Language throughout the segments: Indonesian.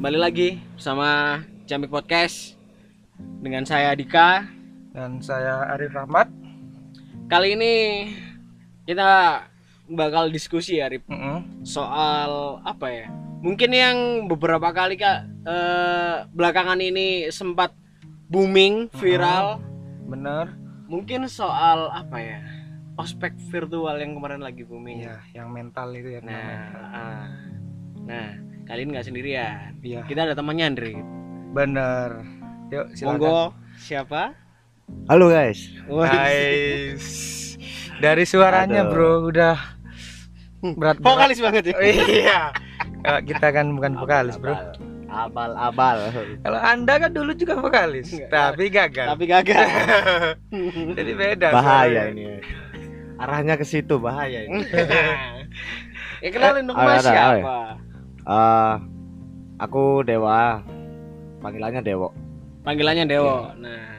Kembali lagi bersama Jamik Podcast dengan saya Dika. dan saya Arif Rahmat. Kali ini kita bakal diskusi ya Rip, Mm-mm. soal apa ya? Mungkin yang beberapa kali kak eh, belakangan ini sempat booming viral. Bener. Mungkin soal apa ya? Ospek virtual yang kemarin lagi booming. Iya, yang mental itu ya. Nah, ah. nah kalian nggak sendirian. Iya. Kita ada temannya Andre. Bener. Yuk, silakan. Monggo siapa? Halo guys. Guys. Dari suaranya, Aduh. Bro, udah berat. Vokalis banget ya. iya. Kalau kita kan bukan vokalis, Bro. Abal abal. Kalau Anda kan dulu juga vokalis, Enggak. tapi gagal. Tapi gagal. Jadi beda. Bahaya ini. Arahnya ke situ bahaya ini. ya kenalin dong Mas siapa? Eh, aku Dewa. Panggilannya Dewo. Panggilannya Dewo. Nah,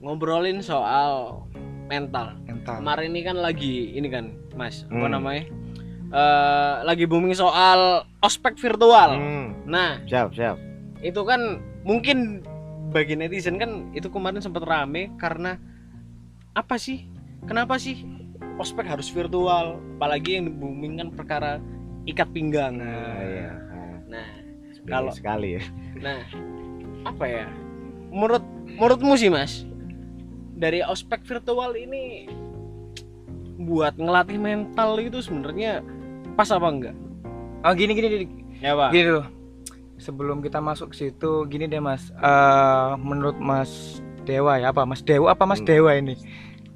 ngobrolin soal mental. mental. Kemarin ini kan lagi ini kan, Mas, apa Hmm. namanya? Eh lagi booming soal ospek virtual. Hmm, Nah, siap siap. itu kan mungkin bagi netizen kan itu kemarin sempat rame karena apa sih? Kenapa sih ospek harus virtual? Apalagi yang booming kan perkara ikat pinggang. Nah, iya. Nah, Kalau- sekali ya. nah apa ya? Menurut menurutmu sih mas, dari ospek virtual ini buat ngelatih mental itu sebenarnya pas apa enggak? Oh, gini gini gini. Ya pak. Gini dulu. Sebelum kita masuk ke situ, gini deh Mas. Eh menurut Mas Dewa ya apa? Mas Dewa apa Mas Hmm. Dewa ini?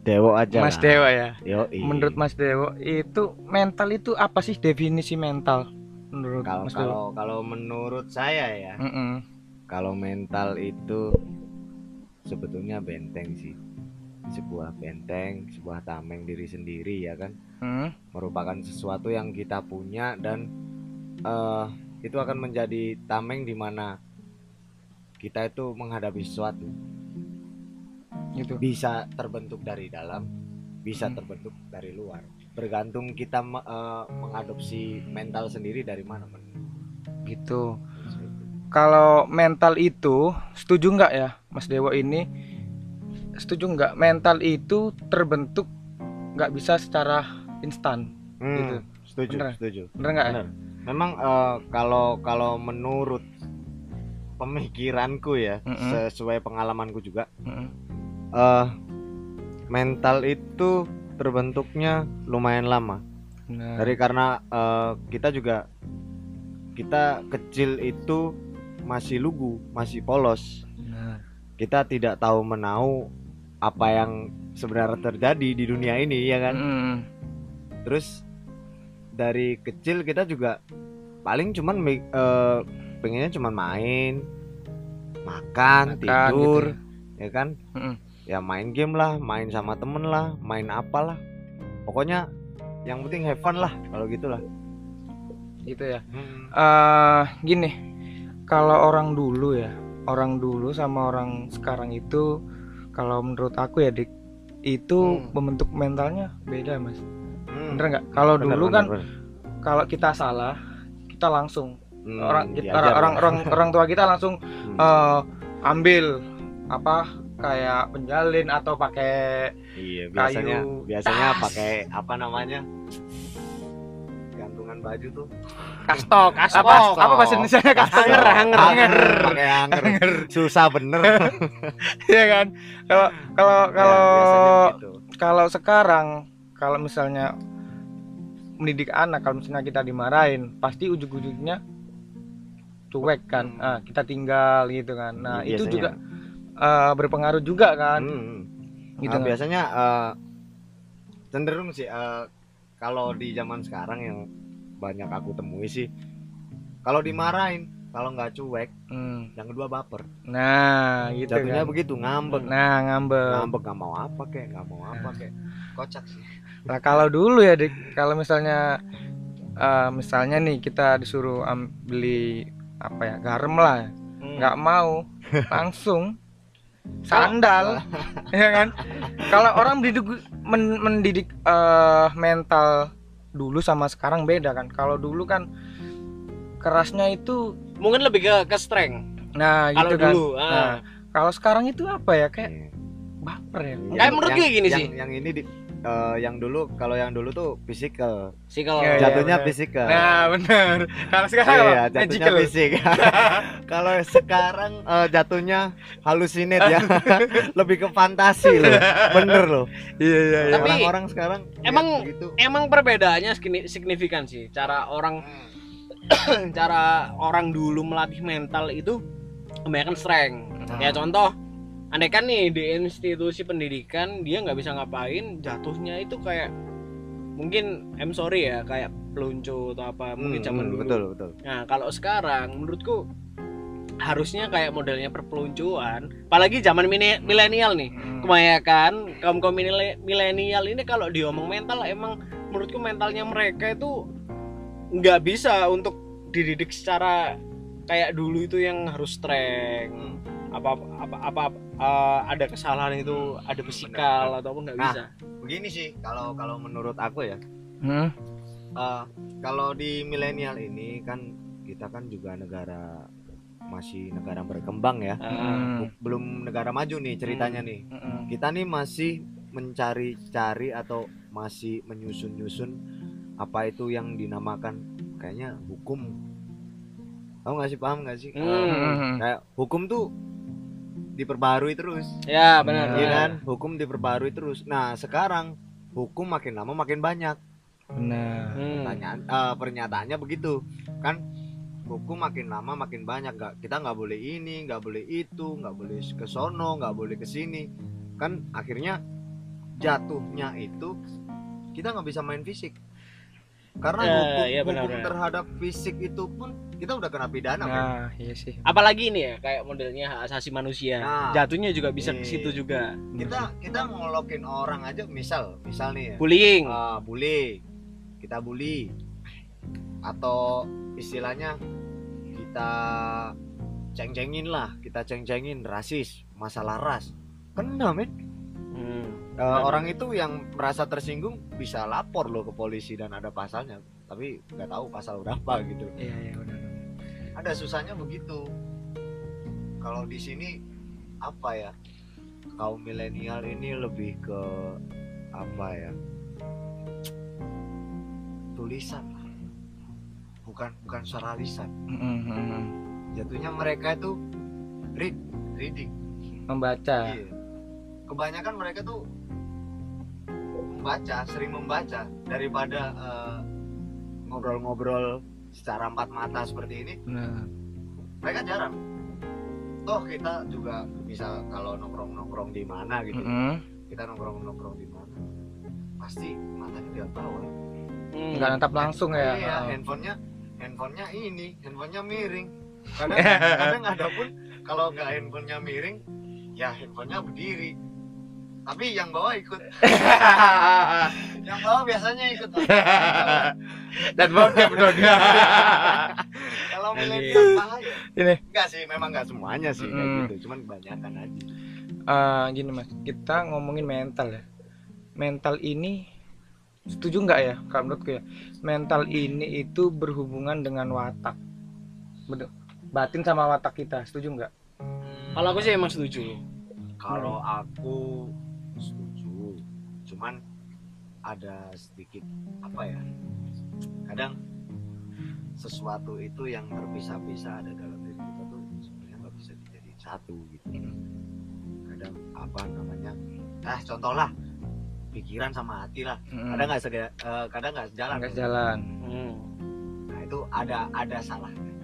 Dewo aja. Mas lah. Dewa ya. Yoi. Menurut Mas Dewo itu mental itu apa sih definisi mental? Menurut kalau Mas Dewo? kalau kalau menurut saya ya, Mm-mm. kalau mental itu sebetulnya benteng sih. Sebuah benteng, sebuah tameng diri sendiri ya kan. Mm. merupakan sesuatu yang kita punya dan eh itu akan menjadi tameng di mana kita itu menghadapi sesuatu Gitu. bisa terbentuk dari dalam bisa Hmm. terbentuk dari luar bergantung kita eh, mengadopsi mental sendiri dari mana men. Gitu. Kalau mental itu setuju nggak ya Mas Dewo ini? Setuju nggak mental itu terbentuk nggak bisa secara instan? Hmm, Gitu. setuju Bener. setuju Bener nggak? ya? Memang eh, kalau kalau menurut pemikiranku ya Mm-mm. sesuai pengalamanku juga Mm-mm. Eh mental itu terbentuknya lumayan lama. Nah, dari karena eh, kita juga kita kecil itu masih lugu masih polos. Nah, kita tidak tahu menahu apa yang sebenarnya terjadi di dunia ini ya kan? Mm-mm. terus dari kecil kita juga paling cuman eh, pengennya cuman main makan, Makan tidur gitu ya kan? Mm-mm. Ya main game lah main sama temen lah main apalah pokoknya yang penting have fun lah kalau gitulah gitu ya. eh gini, kalau orang dulu ya, orang dulu sama orang sekarang itu, kalau menurut aku ya dik, itu Hmm. membentuk mentalnya beda mas. Hmm. Bener nggak? Kalau dulu bener, kan, kalau kita salah, kita langsung Hmm, orang kita, diajar orang, lah. orang orang orang tua kita langsung Hmm. eh, ambil apa kayak penjalin atau pakai iya biasanya kayu. biasanya tas. pakai apa namanya gantungan baju tuh Kastok, kastok. apa apa bahasa Indonesia kastok Hanger, hanger, hanger pakai hanger susah bener ya kan kalau kalau Ya, kalau biasanya begitu. kalau sekarang kalau misalnya mendidik anak kalau misalnya kita dimarahin pasti ujung-ujungnya cuek kan Hmm. ah, kita tinggal gitu kan nah itu Biasanya. juga eh, berpengaruh juga kan. Hmm. gitu Nah, kan. biasanya eh, cenderung sih eh, kalau di zaman sekarang yang banyak aku temui sih kalau dimarahin kalau nggak cuek Hmm. yang kedua baper. Nah gitu jatuhnya kan. begitu ngambek. Nah ngambek. Ngambek nggak mau apa kek nggak mau apa kek. Kocak sih. Nah kalau dulu ya dik kalau misalnya eh, misalnya nih kita disuruh beli apa ya garam lah. Hmm. nggak mau langsung sandal. Ya kan? Kalau orang mendidik men- mendidik eh, mental dulu sama sekarang beda kan. Kalau dulu kan kerasnya itu mungkin lebih ke ke strength. Nah kalau gitu kan. dulu ah. Nah, kalau sekarang itu apa ya? Kayak Iya. baper ya. Kayak menurut gue gini yang- sih. yang ini di eh, yang dulu kalau yang dulu tuh physical Iya, iya. jatuhnya bener. physical nah bener kalau sekarang Iya, apa? jatuhnya magical fisik. Kalau sekarang eh, jatuhnya halusinate ya. Lebih ke fantasi loh. Bener loh. iya iya iya Tapi- Orang-orang sekarang emang- begitu. emang perbedaannya signi- signifikan sih cara orang Hmm. cara orang dulu melatih mental itu kebanyakan strength Nah. ya contoh andai kan nih di institusi pendidikan dia nggak bisa ngapain jatuhnya itu kayak mungkin I'm sorry ya kayak peluncu atau apa mungkin Hmm, zaman hmm, dulu betul betul. nah kalau sekarang menurutku harusnya kayak modelnya perpeluncuan apalagi zaman milenial nih Hmm. kebanyakan kaum kaum milenial ini kalau diomong mental emang menurutku mentalnya mereka itu nggak bisa untuk dididik secara kayak dulu itu yang harus strength Hmm. apa apa apa eh, ada kesalahan itu ada fisikal ataupun nggak Nah. bisa Begini sih kalau kalau menurut aku ya. Hmm. eh, kalau di milenial ini kan kita kan juga negara masih negara berkembang ya. Hmm. Belum negara maju nih ceritanya nih. Hmm. kita nih masih mencari-cari atau masih menyusun-nyusun apa itu yang dinamakan kayaknya hukum tahu nggak sih paham nggak sih Hmm. Hmm. kayak hukum tuh diperbarui terus. Ya benar. Nah. iya kan? Hukum diperbarui terus. Nah sekarang hukum makin lama makin banyak. Benar. Hmm. pertanyaan eh, pernyataannya begitu. Kan hukum makin lama makin banyak. Nggak kita nggak boleh ini nggak boleh itu nggak boleh ke sono nggak boleh ke sini. Kan akhirnya jatuhnya itu kita nggak bisa main fisik karena Eh, hukum, iya benar, hukum benar. terhadap fisik itu pun kita udah kena pidana men. nah iya sih apalagi ini ya kayak modelnya hak asasi manusia Nah. jatuhnya juga bisa ke Iya. situ juga kita kita ngolokin orang aja misal misal nih ya bullying Ah, bully kita bully atau istilahnya kita ceng-cengin lah kita ceng-cengin rasis masalah ras kena men Hmm. Benar. orang itu yang merasa tersinggung bisa lapor loh ke polisi dan ada pasalnya. Tapi nggak tahu pasal berapa gitu. Iya iya benar ada susahnya begitu. Kalau di sini apa ya kaum milenial ini lebih ke apa ya tulisan lah. Bukan bukan suara lisan. Hmm, hmm, hmm. jatuhnya mereka itu read reading. Membaca. Iya. kebanyakan mereka tuh membaca sering membaca daripada eh, ngobrol-ngobrol secara empat mata seperti ini. Nah mereka jarang. Toh kita juga bisa kalau nongkrong nongkrong di mana gitu. Hmm. kita nongkrong nongkrong di mana pasti matanya lihat bawah Hmm. nggak nentap langsung ya. Iya Ah. handphonenya handphonenya ini handphonenya miring. Kadang kadang ada pun kalau nggak handphonenya miring ya handphonenya berdiri tapi yang bawah ikut. Yang bawah biasanya ikut. Dan bokep dong kalau milenial bahaya Ini. enggak sih memang nggak semuanya sih kayak Mm. gitu. Cuman kebanyakan aja. Eh, gini mas. Kita ngomongin mental ya. Mental ini setuju nggak ya kalau menurutku ya? Mental ini itu berhubungan dengan watak. Betul. Batin sama watak kita. Setuju nggak kalau aku sih emang setuju. Kalau aku setuju, cuman ada sedikit apa ya? Kadang sesuatu itu yang terpisah-pisah ada dalam diri kita tuh sebenarnya nggak bisa dijadiin satu gitu. Kadang apa namanya? Ah, contohlah pikiran sama hati lah. Mm-mm. Kadang nggak eh, kadang nggak sejalan. nggak jalan Hmm. Nah itu ada ada salahnya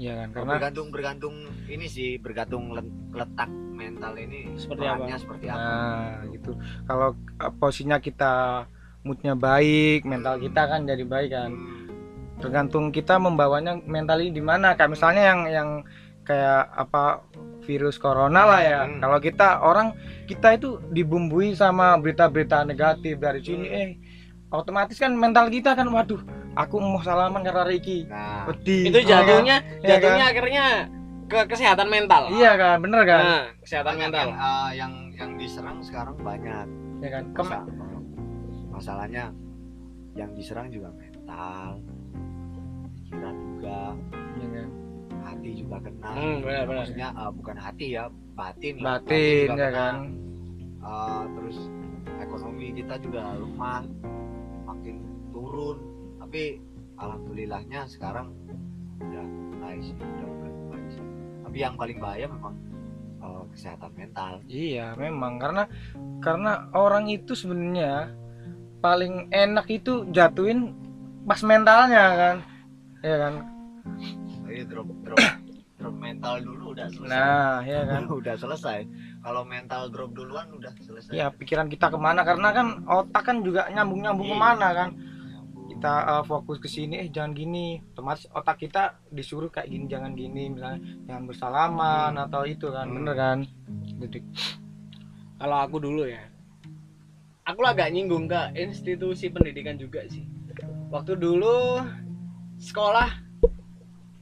iya kan karena bergantung bergantung ini sih bergantung letak mental ini Seperti apa? seperti apa nah gitu kalau eh, posisinya kita moodnya baik mental Hmm. kita kan jadi baik kan Hmm, tergantung kita membawanya mental ini di mana kayak misalnya yang yang kayak apa virus corona lah ya Hmm. kalau kita orang kita itu dibumbui sama berita-berita negatif dari sini Hmm. eh otomatis kan mental kita kan waduh aku mau salaman karena Ricky. Nah itu jatuhnya Iya jatuhnya akhirnya ke kesehatan mental. Iya kan bener kan? Nah, kesehatan banyak mental. yang, eh, yang yang diserang sekarang banyak. Ya kan? Kem- Masa- masalahnya yang diserang juga mental pikiran juga Iya kan? hati juga kena. Hmm, benar, benar. maksudnya eh, bukan hati ya batin batin juga ya kena. kan? Eh, terus ekonomi kita juga lemah makin turun. Tapi alhamdulillahnya sekarang udah naik sih udah mulai baik sih. Tapi yang paling bahaya memang eh, kesehatan mental. Iya memang. Karena karena orang itu sebenarnya paling enak itu jatuhin pas mentalnya kan. Ya kan? Jadi drop drop drop mental dulu udah selesai. Nah ya kan? Udah selesai kalau mental drop duluan udah selesai. Ya pikiran kita ke mana? Karena kan otak kan juga nyambung nyambung Iya. ke mana kan? Nyambung. kita uh, fokus ke sini eh jangan gini. Otomatis otak kita disuruh kayak gini jangan gini. Misalnya jangan bersalaman atau itu kan Hmm. bener kan? Jadi, kalau aku dulu ya aku agak nyinggung ke institusi pendidikan juga sih. Waktu dulu sekolah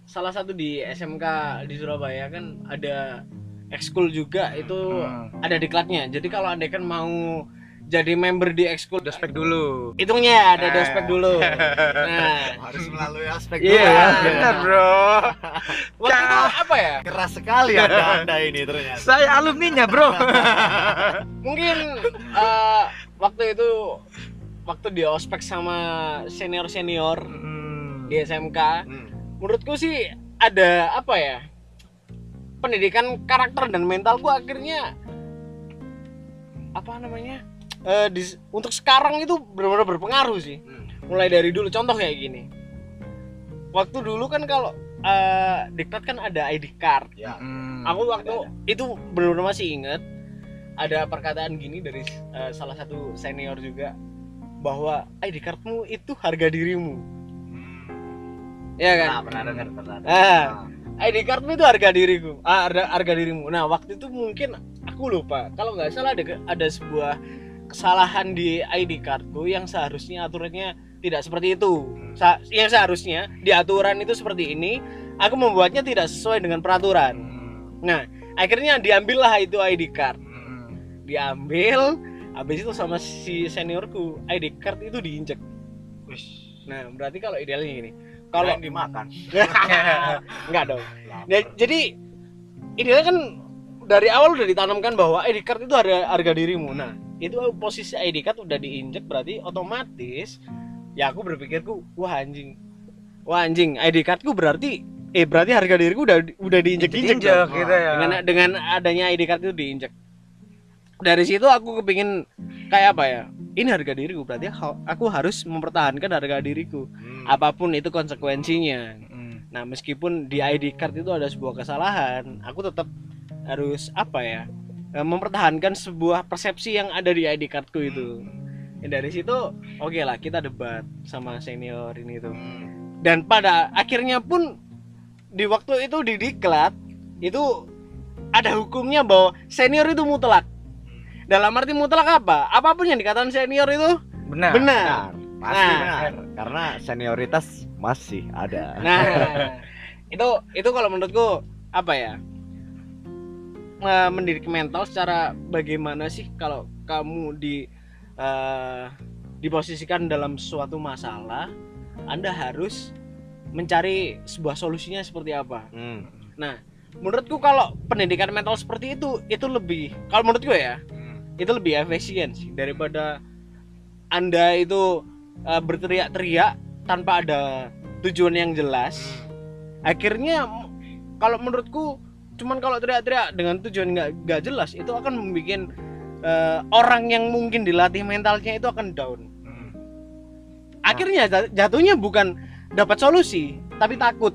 salah satu di SMK di Surabaya kan ada ekskul juga itu hmm, ada diklatnya. Jadi kalau anda kan mau jadi member di ekskul dospek dulu. Hitungnya ada Eh. dospek dulu. Nah. Harus melalui aspek Iya, dulu ya. bener bro. Waktu itu apa ya? Keras sekali anda anda ini ternyata. Saya alumninya bro. Mungkin eh, waktu itu waktu di ospek sama senior senior Hmm, di SMK Hmm. menurutku sih ada apa ya pendidikan karakter dan mentalku akhirnya apa namanya Eh, di, untuk sekarang itu benar-benar berpengaruh sih. Hmm. mulai dari dulu contoh kayak gini. Waktu dulu kan kalau eh, diktat kan ada ID card. Ya. Hmm, aku waktu ada, itu benar-benar masih inget ada perkataan gini dari eh, salah satu senior juga bahwa ID cardmu itu harga dirimu. Ya kan? Nah pernah dengar pernah dengar. Ah. ID cardmu itu harga diriku. Ah, harga, harga dirimu. Nah waktu itu mungkin aku lupa. Kalau nggak salah ada ada sebuah kesalahan di ID cardku yang seharusnya aturannya tidak seperti itu. Sa- yang seharusnya di aturan itu seperti ini aku membuatnya tidak sesuai dengan peraturan. Hmm, nah akhirnya diambillah itu ID card. Hmm. diambil habis itu sama si seniorku ID card itu diinjek. Nah berarti kalau idealnya gini kalau dimakan enggak dong Ya, jadi idealnya kan dari awal udah ditanamkan bahwa ID card itu harga harga dirimu. Nah, itu posisi ID card udah diinjek berarti otomatis ya aku berpikirku wah anjing. Wah anjing, ID cardku berarti eh berarti harga diriku udah udah Diinjek dong. gitu ya Dengan dengan adanya ID card itu diinjek. Dari situ aku kepingin kayak apa ya? Ini harga diriku berarti aku harus mempertahankan harga diriku Hmm. apa pun itu konsekuensinya. Hmm, Nah, meskipun di ID card itu ada sebuah kesalahan, aku tetap harus apa ya? eh, mempertahankan sebuah persepsi yang ada di ID cardku itu. Ya, dari situ oke lah kita debat sama senior ini tuh. Hmm. Dan pada akhirnya pun di waktu itu di diklat itu ada hukumnya bahwa senior itu mutlak. Dalam arti mutlak apa? Apa pun yang dikatakan senior itu benar benar. Pasti Nah. benar. Karena senioritas masih ada. Nah, itu itu kalau menurutku apa ya? Mendidik mental secara bagaimana sih kalau kamu di eh, diposisikan dalam suatu masalah, Anda harus mencari sebuah solusinya seperti apa. Hmm. Menurutku kalau pendidikan mental seperti itu itu lebih kalau menurutku ya. Itu lebih efisien sih daripada Anda itu eh, berteriak-teriak tanpa ada tujuan yang jelas. akhirnya m- kalau menurutku cuman kalau teriak-teriak dengan tujuan nggak nggak jelas itu akan membuat eh, orang yang mungkin dilatih mentalnya itu akan down Hmm, akhirnya jat- jatuhnya bukan dapat solusi tapi takut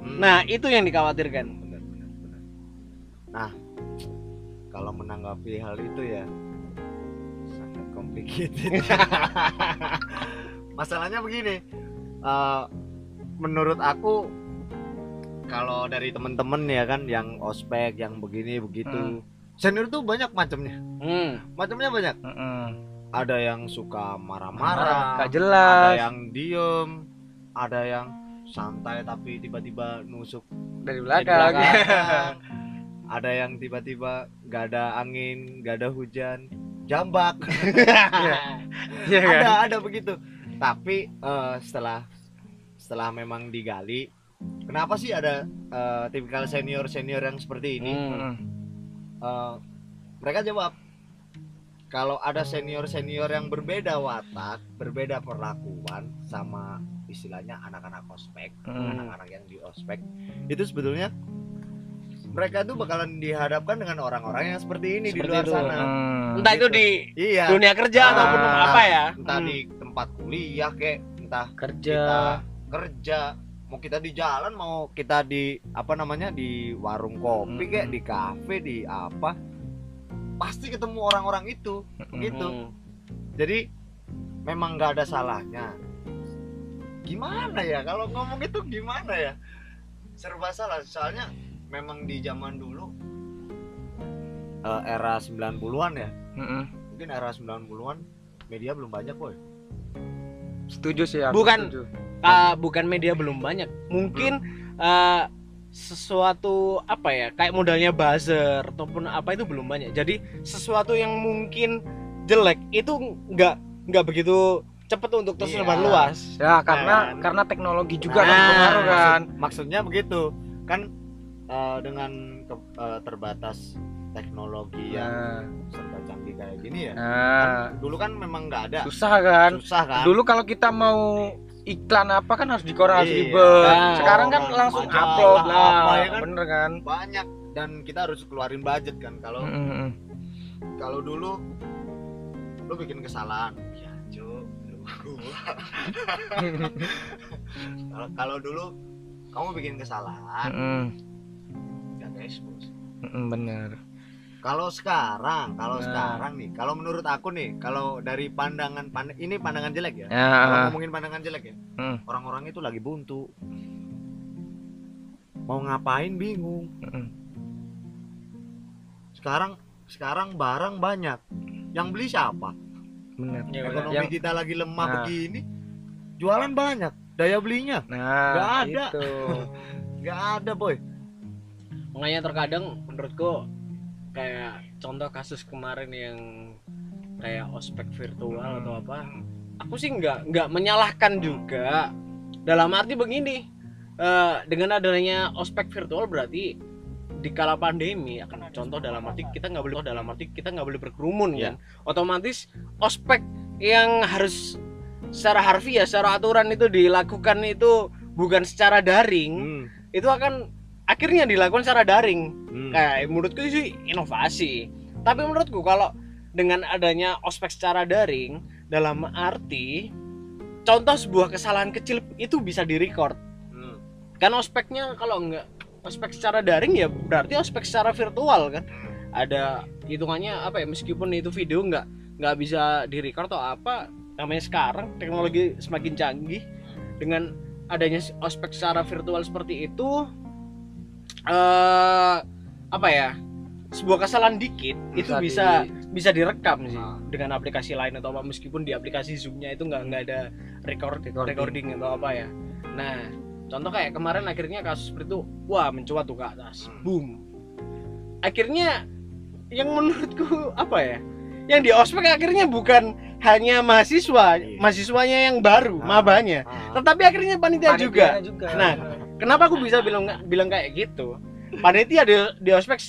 Hmm. nah itu yang dikhawatirkan benar benar benar. Nah, kalau menanggapi hal itu ya sangat complicated. Masalahnya begini, eh, menurut aku kalau dari teman-teman ya kan yang ospek yang begini begitu, senior tuh banyak macamnya, hmm. macamnya banyak. hmm. Ada yang suka marah-marah, Gak ada jelas yang diem, ada yang santai tapi tiba-tiba nusuk dari belakang, belakang. ada yang tiba-tiba gak ada angin, gak ada hujan, jambak. Iya kan? ada ada begitu. Tapi eh, setelah setelah memang digali kenapa sih ada eh, tipikal senior senior yang seperti ini Hmm. Mm. Eh, mereka jawab kalau ada senior senior yang berbeda watak berbeda perlakuan sama istilahnya anak-anak ospek Hmm. anak-anak yang di ospek itu sebetulnya mereka tuh bakalan dihadapkan dengan orang-orang yang seperti ini di Seperti luar itu. sana Mm. Entah itu Gitu. di iya dunia kerja Ah. ataupun apa ya. entah Hmm. di tempat kuliah kek entah kerja kita kerja mau kita di jalan mau kita di apa namanya di warung kopi Hmm. kayak di kafe di apa pasti ketemu orang-orang itu Mm. gitu Hmm. jadi memang nggak ada salahnya gimana ya kalau ngomong itu gimana ya serba salah soalnya memang di zaman dulu eh, era 90-an ya Mm-mm. mungkin era 90-an media belum banyak boy setuju sih aku Bukan. setuju. Ah, bukan media belum banyak. Mungkin eh, sesuatu apa ya kayak modalnya buzzer ataupun apa itu belum banyak. Jadi sesuatu yang mungkin jelek itu nggak nggak begitu cepat untuk tersebar Iya. luas. ya karena Kan. karena teknologi juga kan Nah, berpengaruh kan Maksud- maksudnya begitu kan eh, dengan ke- eh, terbatas teknologi yang nah, serba canggih kayak gini ya. Nah. Kan dulu kan memang nggak ada. Susah kan? Susah kan? Dulu kalau kita mau iklan apa kan harus di koran harus Iya. ribet. Nah, sekarang kan langsung upload lah. apa ya kan? bener kan? Banyak. Dan kita harus keluarin budget kan. Kalau Mm-mm. kalau dulu lu bikin kesalahan. Ya kalau dulu kamu bikin kesalahan. Ya expose bener. Kalau sekarang kalau Nah. sekarang nih kalau menurut aku nih kalau dari pandangan pand- ini pandangan jelek ya? Ya kalau ngomongin pandangan jelek ya? Mm. orang-orang itu lagi buntu. Mau ngapain bingung. Mm-mm. sekarang sekarang barang banyak. Yang beli siapa? Bener. Ya, ekonomi yang kita lagi lemah Nah. begini jualan banyak daya belinya. Nah Nggak ada. itu nggak ada boy Makanya terkadang menurutku kayak contoh kasus kemarin yang kayak ospek virtual atau apa, aku sih nggak nggak menyalahkan juga. Dalam arti begini, eh, dengan adanya ospek virtual berarti di kala pandemi akan contoh dalam arti kita nggak boleh dalam arti kita nggak boleh berkerumun Iya. kan otomatis ospek yang harus secara harfiah secara aturan itu dilakukan itu bukan secara daring hmm. itu akan akhirnya dilakukan secara daring. Hmm. kayak menurutku sih inovasi. Tapi menurutku kalau dengan adanya ospek secara daring dalam arti contoh sebuah kesalahan kecil itu bisa direcord. Hmm. kan ospeknya kalau enggak ospek secara daring ya berarti ospek secara virtual kan. Ada hitungannya apa ya meskipun itu video nggak nggak bisa direcord atau apa namanya sekarang teknologi semakin canggih. Dengan adanya ospek secara virtual seperti itu eh apa ya sebuah kesalahan dikit itu Bisa bisa bisa direkam sih Ah. dengan aplikasi lain atau apa meskipun di aplikasi zoomnya itu nggak nggak ada record Recording. recording atau apa ya nah contoh kayak kemarin akhirnya kasus seperti itu wah mencuat tuh ke atas Hmm. boom akhirnya yang menurutku apa ya yang di ospek akhirnya bukan hanya mahasiswa Iya. mahasiswanya yang baru Ah. mabanya Ah. tetapi akhirnya panitia juga Panitianya juga Nah, kenapa aku bisa bilang bilang kayak gitu? Panitia di, di ospek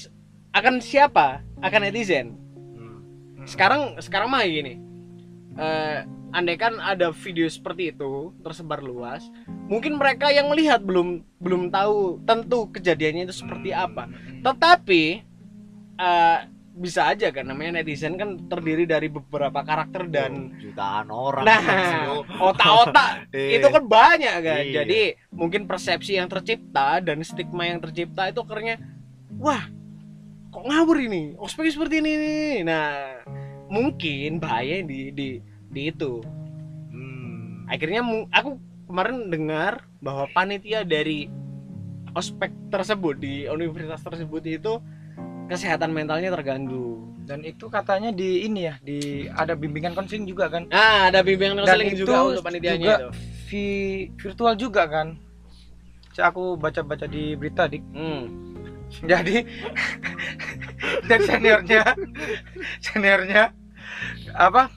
akan siapa? Akan netizen. Hmm. sekarang sekarang mah gini. Eh andai kan ada video seperti itu tersebar luas mungkin mereka yang melihat belum belum tahu tentu kejadiannya itu seperti apa. Tetapi eh, bisa aja kan namanya netizen kan terdiri dari beberapa karakter dan jutaan orang nah Bro. otak-otak Eh, itu kan banyak kan Iya. jadi mungkin persepsi yang tercipta dan stigma yang tercipta itu akhirnya wah kok ngawur ini ospek seperti ini nih. nah mungkin bahaya di di di itu hmm. akhirnya aku kemarin dengar bahwa panitia dari ospek tersebut di universitas tersebut itu kesehatan mentalnya terganggu. Dan itu katanya di ini ya di ada bimbingan konseling juga kan? Nah ada bimbingan konseling juga untuk panitianya juga itu. vi- virtual juga kan? Saya aku baca-baca di berita dik. Hmm. jadi dan seniornya seniornya apa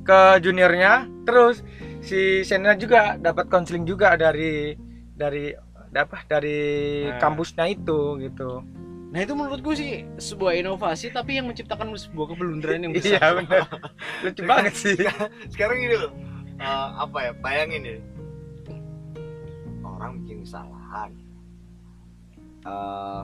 ke juniornya terus si Sena juga dapat konseling juga dari dari apa dari Nah. kampusnya itu gitu Nah itu menurutku sih sebuah inovasi tapi yang menciptakan sebuah kebelundaran yang iya besar. benar lucu banget sih. sekarang ini loh eh, apa ya bayangin ya. Orang bikin kesalahan. Eh,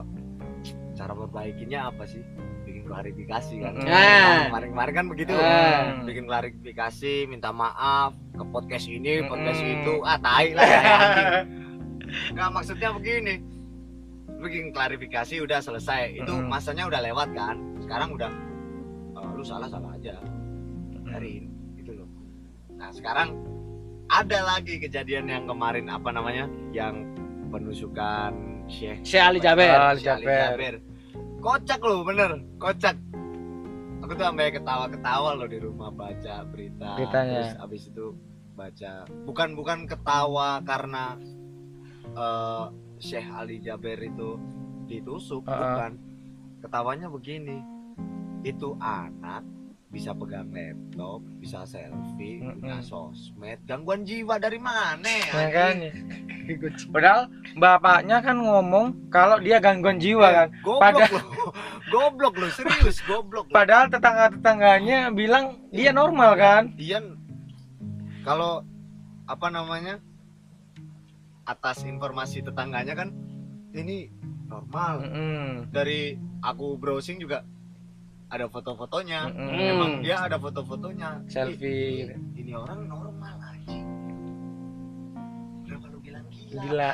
cara perbaikinya apa sih? Bikin klarifikasi kan? Nah. kemarin-kemarin kan begitu. Ah. bikin klarifikasi minta maaf ke podcast ini podcast Mm. itu. Ah tai lah ya nggak maksudnya begini bikin klarifikasi udah selesai itu Mm. masanya udah lewat kan sekarang udah eh, lu salah salah aja dari gitu loh nah sekarang ada lagi kejadian yang kemarin apa namanya yang penusukan Syekh Syekh Ali Jaber. Ali Jaber. kocak loh bener kocak aku tuh sampai ketawa-ketawa loh di rumah baca berita Beritanya. terus abis itu baca bukan bukan ketawa karena eh, Syekh Ali Jaber itu ditusuk Uh-uh. bukan ketawanya begini itu anak bisa pegang laptop bisa selfie Mm-mm. punya sosmed gangguan jiwa dari mana Ya kan? anjing? Padahal bapaknya kan ngomong kalau dia gangguan jiwa kan. goblok Pada- loh goblok loh serius goblok loh. Padahal tetangga-tetangganya bilang dia normal kan. Ian kalau apa namanya atas informasi tetangganya kan ini normal Mm-mm. dari aku browsing juga ada foto-fotonya Mm-mm. emang dia ada foto-fotonya Selfie. Ini, ini orang normal aja kenapa lu bilang gila Gila.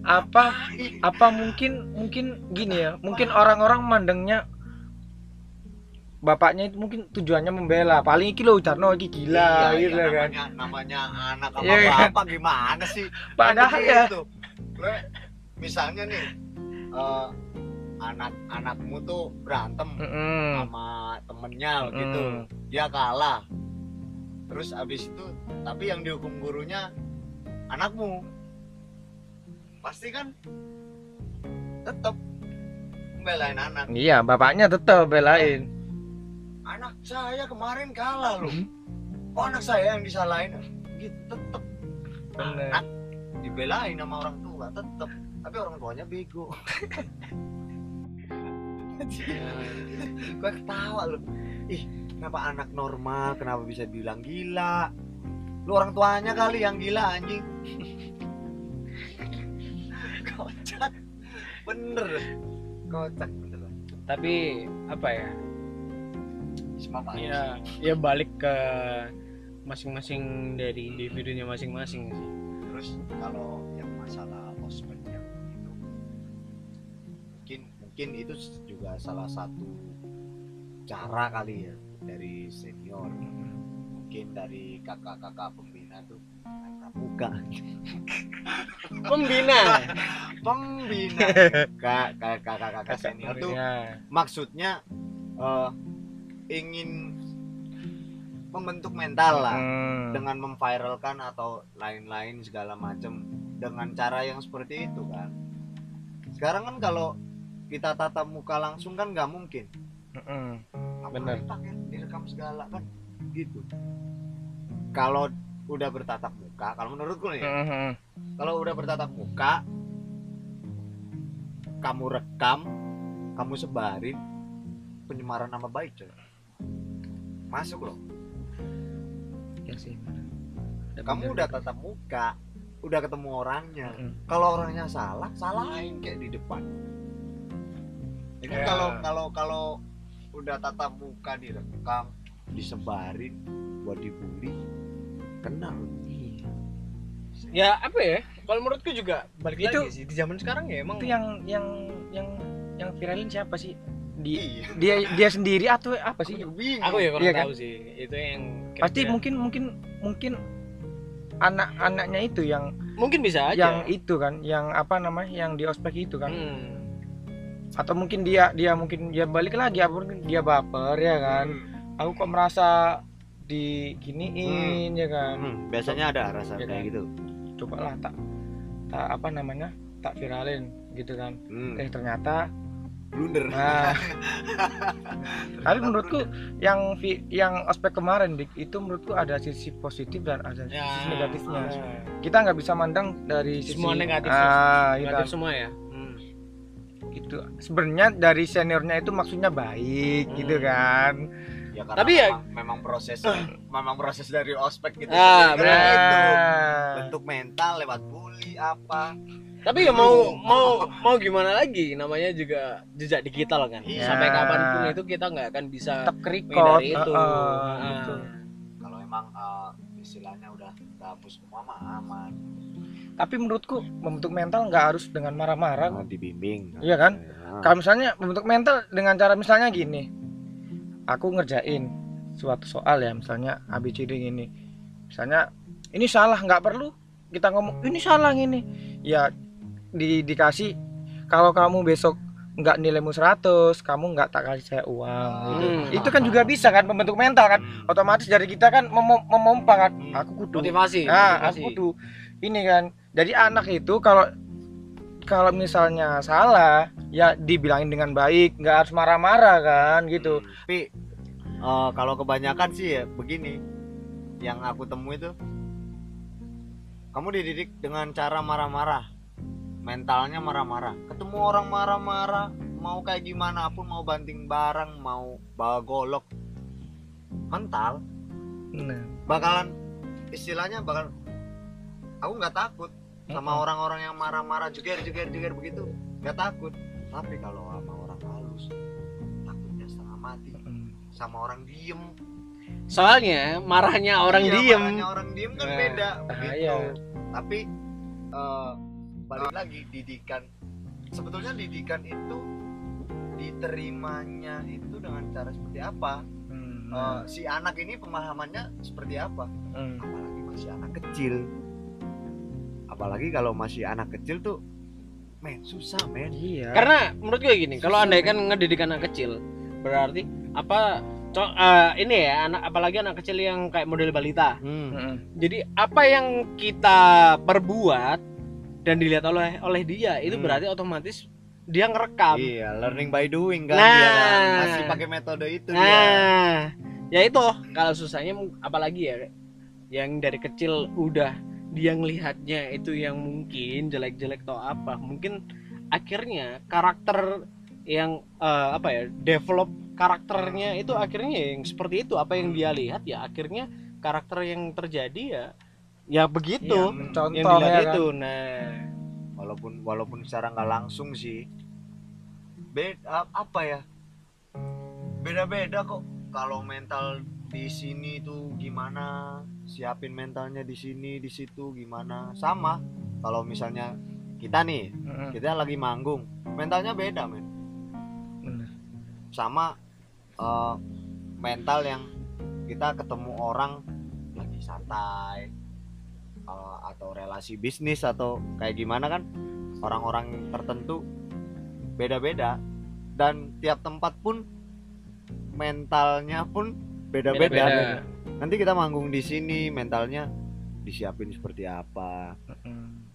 Apa apa mungkin mungkin gini ya mungkin orang-orang mandangnya bapaknya itu mungkin tujuannya membela paling iki lo Ucarno iki gila Iya, gitu iya, kan namanya, namanya anak sama Iya, kan? bapak gimana sih padahal Kan ya begitu. Lo, misalnya nih eh, anak-anakmu tuh berantem Mm-mm. sama temennya gitu Mm. dia kalah terus abis itu tapi yang dihukum gurunya anakmu pasti kan tetap membelain anak iya bapaknya tetap belain anak saya kemarin kalah loh. Hmm. oh anak saya yang disalahin? Gitu tetap Bener. anak dibelain sama orang tua tetap tapi orang tuanya bego. Gue ketawa loh. Ih kenapa anak normal? Kenapa bisa bilang gila? Lu orang tuanya kali yang gila anjing. Kocak. Bener. Kocak bener. Tapi apa ya? Semangat Ya, ya balik ke masing-masing dari individunya masing-masing sih. terus kalau yang masalah ospek yang itu mungkin mungkin itu juga salah satu cara kali ya dari senior mungkin dari kakak-kakak pembina tuh pramuka Pembina. pembina kak kakak-kakak senior tuh Ya. maksudnya eh, ingin membentuk mental lah Hmm. dengan memviralkan atau lain-lain segala macam dengan cara yang seperti itu kan sekarang kan kalau kita tatap muka langsung kan nggak mungkin. Ngapain Bener. pakai direkam segala kan gitu kalau udah bertatap muka kalau menurutku nih ya, Mm-mm. kalau udah bertatap muka kamu rekam kamu sebarin penyemaran nama baik coy masuk loh Ya sih. kamu udah tatap muka udah ketemu orangnya Mm-mm. kalau orangnya salah salahin kayak di depan ini Ya. kalau kalau kalau udah tatap muka direkam disebarin buat dibully kena loh. ya apa ya? Kalau menurutku juga balik Itu- lagi sih di zaman sekarang ya emang Itu yang yang yang yang viralin siapa sih? Di iya dia dia sendiri atau apa aku sih? bingung aku ya kurang Iya kan? tahu sih. Itu yang Pasti mungkin mungkin mungkin anak-anaknya itu yang mungkin bisa aja. yang itu kan, yang apa namanya? yang di ospek itu kan. Hmm. Atau mungkin dia dia mungkin dia balik lagi apa mungkin dia baper ya kan. Hmm. Aku kok merasa diginiin ya kan. Hmm, biasanya ada rasa Iya kayak kan? gitu Coba lah tak tak apa namanya? tak viralin gitu kan. Hmm. Eh ternyata blunder Nah, tapi menurutku yang vi- yang aspek kemarin dik itu menurutku ada sisi positif dan ada Ya. sisi negatifnya. Ah. Kita nggak bisa mandang dari sisi Semua negatif. Ah, iya Negatif kan. semua ya. Hmm. Itu sebenarnya dari seniornya itu maksudnya baik Hmm. gitu kan. Ya karena Tapi ya- memang, memang proses memang proses dari ospek gitu Ah, Karena benar. itu Nah, bentuk mental lewat bully apa Tapi ya mau mau mau gimana lagi namanya juga jejak digital kan. Iya. Sampai kapan pun itu kita nggak akan bisa tetap kerikot. itu. Heeh, Ah. gitu. kalau emang eh, istilahnya udah udah hapus semua mah aman Tapi menurutku membentuk mental nggak harus dengan marah-marah. Nah, dibimbing Iya kan? Ya. Kalau misalnya membentuk mental dengan cara misalnya gini, aku ngerjain suatu soal ya, misalnya ABCD ini, misalnya ini salah nggak perlu kita ngomong ini salah ini, ya di, dikasih kalau kamu besok nggak nilaimu 100 kamu nggak tak kasih saya uang gitu. Hmm. itu kan juga bisa kan membentuk mental kan Hmm. otomatis dari kita kan mem- memompa kan Hmm. aku kudu motivasi. Nah, motivasi. aku tuh ini kan. Jadi anak itu kalau kalau misalnya salah, ya dibilangin dengan baik, nggak harus marah-marah kan gitu. Hmm, Tapi eh, kalau kebanyakan sih ya begini, yang aku temui itu, kamu dididik dengan cara marah-marah, mentalnya marah-marah. Ketemu orang marah-marah, mau kayak gimana pun, mau banting barang, mau bawa golok, mental Nah, bakalan istilahnya bakal aku nggak takut sama orang-orang yang marah-marah jeger jeger jeger begitu nggak takut. Tapi kalau sama orang halus takutnya setengah mati. Mm, sama orang diem. Soalnya marahnya orang Iya, diem. marahnya orang diem kan Nah, beda ah, begitu. iya. tapi eh, balik lagi didikan. Sebetulnya didikan itu diterimanya itu dengan cara seperti apa? Mm, Eh, si anak ini pemahamannya seperti apa? Mm. apalagi masih anak kecil apalagi kalau masih anak kecil tuh men susah men Iya. Karena menurut gue gini, kalau andai kan ngedidik anak kecil, berarti apa? co- eh, ini ya anak apalagi anak kecil yang kayak model balita. Mm-mm. Jadi apa yang kita perbuat dan dilihat oleh oleh dia itu Hmm. berarti otomatis dia ngerekam. iya learning by doing kan Nah. dia kan masih pakai metode itu dia Nah, ya itu kalau susahnya apalagi ya yang dari kecil udah dia ngelihatnya itu yang mungkin jelek-jelek atau apa, mungkin akhirnya karakter yang eh, apa ya develop karakternya itu akhirnya yang seperti itu. Apa yang dia lihat ya akhirnya karakter yang terjadi ya ya begitu. Contoh yang dilihat ya kan. itu. Nah. Walaupun walaupun secara nggak langsung sih. Beda apa ya? Beda-beda kok kalau mental di sini tuh gimana siapin mentalnya di sini di situ gimana. Sama kalau misalnya kita nih kita lagi manggung mentalnya beda men. Bener. sama eh, mental yang kita ketemu orang lagi santai eh, atau relasi bisnis atau kayak gimana kan orang-orang tertentu beda-beda. Dan tiap tempat pun mentalnya pun beda-beda nanti kita manggung di sini mentalnya disiapin seperti apa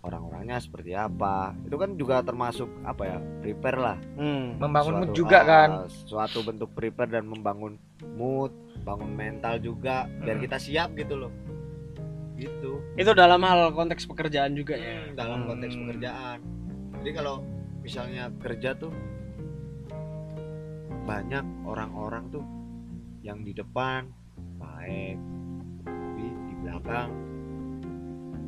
orang-orangnya seperti apa itu kan juga termasuk apa ya prepare lah hmm. Membangun mood Suatu- juga ah, kan. suatu bentuk prepare dan membangun mood bangun mental juga biar Hmm. kita siap gitu loh gitu itu dalam hal konteks pekerjaan juga ya Hmm, dalam konteks Hmm. pekerjaan jadi kalau misalnya kerja tuh banyak orang-orang tuh yang di depan baik tapi di belakang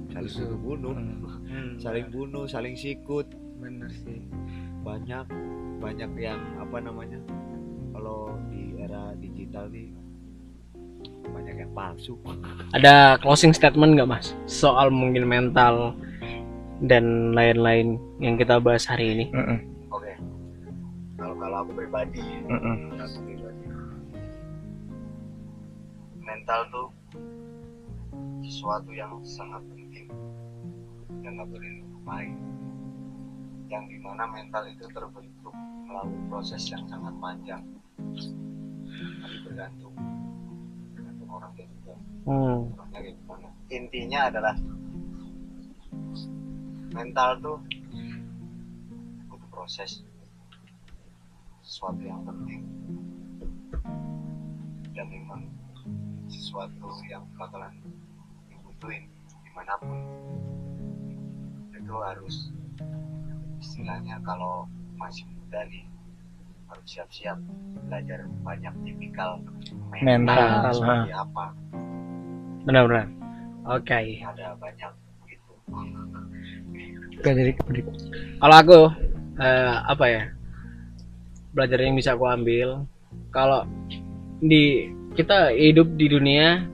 saling Busuk. bunuh Mm. Hmm. saling bunuh saling sikut Bener sih. banyak banyak yang apa namanya kalau di era digital nih banyak yang palsu ada closing statement nggak mas soal mungkin mental dan lain-lain yang kita bahas hari ini Mm-mm. oke kalau kalau aku pribadi Mm-mm. kalau aku pribadi mental tuh sesuatu yang sangat penting. Yang nggak boleh dilupain yang di mana mental itu terbentuk melalui proses yang sangat panjang. Tapi bergantung. Bergantung orangnya juga hmm. orangnya kayak gimana. Intinya adalah mental tuh butuh proses. Sesuatu yang penting. Dan memang sesuatu yang bakalan dibutuhin di mana pun. Itu harus istilahnya kalau masih muda nih harus siap-siap belajar banyak tipikal Mental. seperti apa. Benar-benar. Oke. Ada banyak gitu. Jadi kalau aku eh, apa ya belajar yang bisa aku ambil kalau di kita hidup di dunia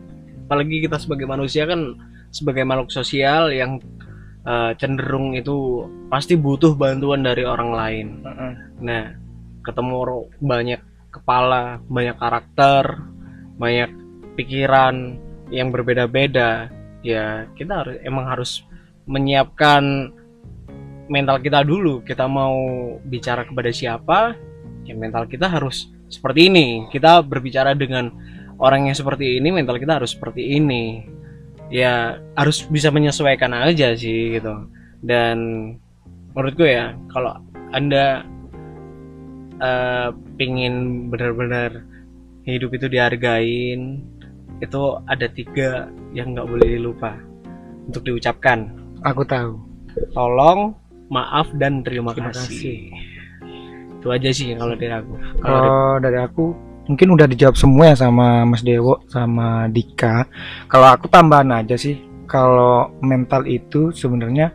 apalagi kita sebagai manusia kan sebagai makhluk sosial yang eh, cenderung itu pasti butuh bantuan dari orang lain. Heeh. nah ketemu banyak kepala banyak karakter banyak pikiran yang berbeda-beda. Ya kita harus emang harus menyiapkan mental kita dulu. Kita mau bicara kepada siapa ya mental kita harus seperti ini. Kita berbicara dengan orang yang seperti ini mental kita harus seperti ini. Ya harus bisa menyesuaikan aja sih gitu. Dan menurutku ya kalau anda eh, pingin benar-benar hidup itu dihargain itu ada tiga yang nggak boleh dilupa untuk diucapkan. Aku tahu. tolong maaf dan terima, Terima kasih. itu aja sih kalau dari aku. Kalau Kalau dari aku mungkin udah dijawab semua ya sama Mas Dewo sama Dika. Kalau aku tambahan aja sih, kalau mental itu sebenarnya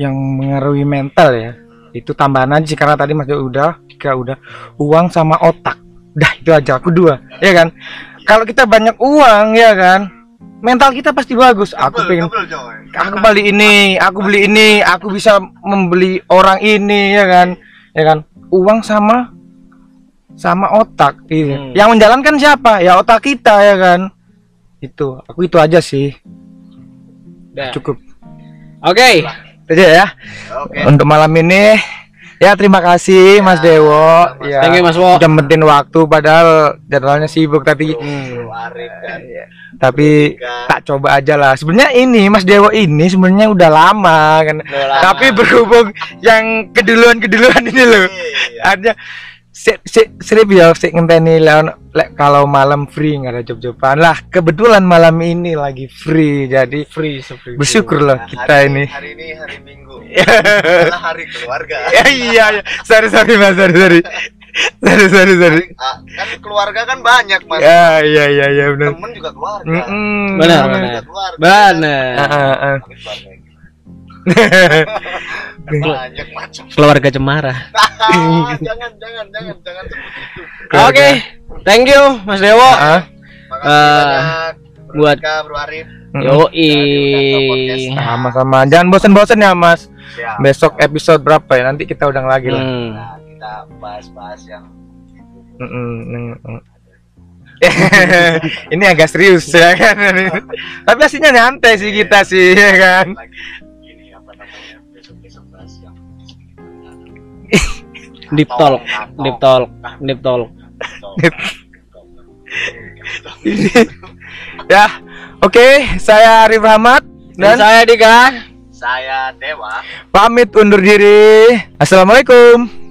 yang mengaruhi mental ya. Itu tambahan aja sih karena tadi Mas Dewo udah, Dika udah uang sama otak. Dah itu aja aku dua, ya kan? Kalau kita banyak uang ya kan, mental kita pasti bagus. Aku pengen aku beli ini, aku beli ini, aku bisa membeli orang ini ya kan, ya kan. Uang sama sama otak gitu. Hmm. Yang menjalankan siapa? Ya otak kita ya kan. Itu, aku itu aja sih. Dah. Cukup. oke Itu aja ya. oke Untuk malam ini ya terima kasih Mas Dewo. Ya, thank you mas Wo udah waktu padahal jadwalnya sibuk tapi Hmm. Arif dan tapi Dika. tak coba aja lah. Sebenarnya ini Mas Dewo ini sebenarnya udah lama kan. Udah lama. Tapi berhubung yang keduluan-keduluan ini loh. Iya. Ada si si serip ya si ngenteni leon lek kalau malam free nggak ada job-joban. Lah kebetulan malam ini lagi free jadi free seperti itu. bersyukur loh Nah, kita hari ini. hari ini hari Minggu. Adalah hari keluarga. Ya iya iya. Sorry sorry mas sorry sorry. Sorry sorry sorry. Ah, kan keluarga kan banyak mas. Ya iya iya iya benar. Temen juga keluarga. Benar, Temen benar. benar. Tapi keluarga yang gimana? Banyak macam. Keluarga cemara. Ah, jangan jangan jangan jangan itu. Oke thank you mas Dewo. Makasih banyak Bro buat- Dika, Bro Arif. Mm-mm. yoi. sama-sama. Jangan bosen-bosen ya mas. Siap. besok episode berapa ya? Nanti kita undang lagi lah. Hmm. nah kita bahas-bahas yang mm-mm. ini agak serius ya kan? Tapi aslinya nyantai sih kita sih ya kan deep talk deep talk deep talk. Ya oke saya Arif Rahmat dan dan saya Dika. Saya Dewa. Pamit undur diri. Assalamualaikum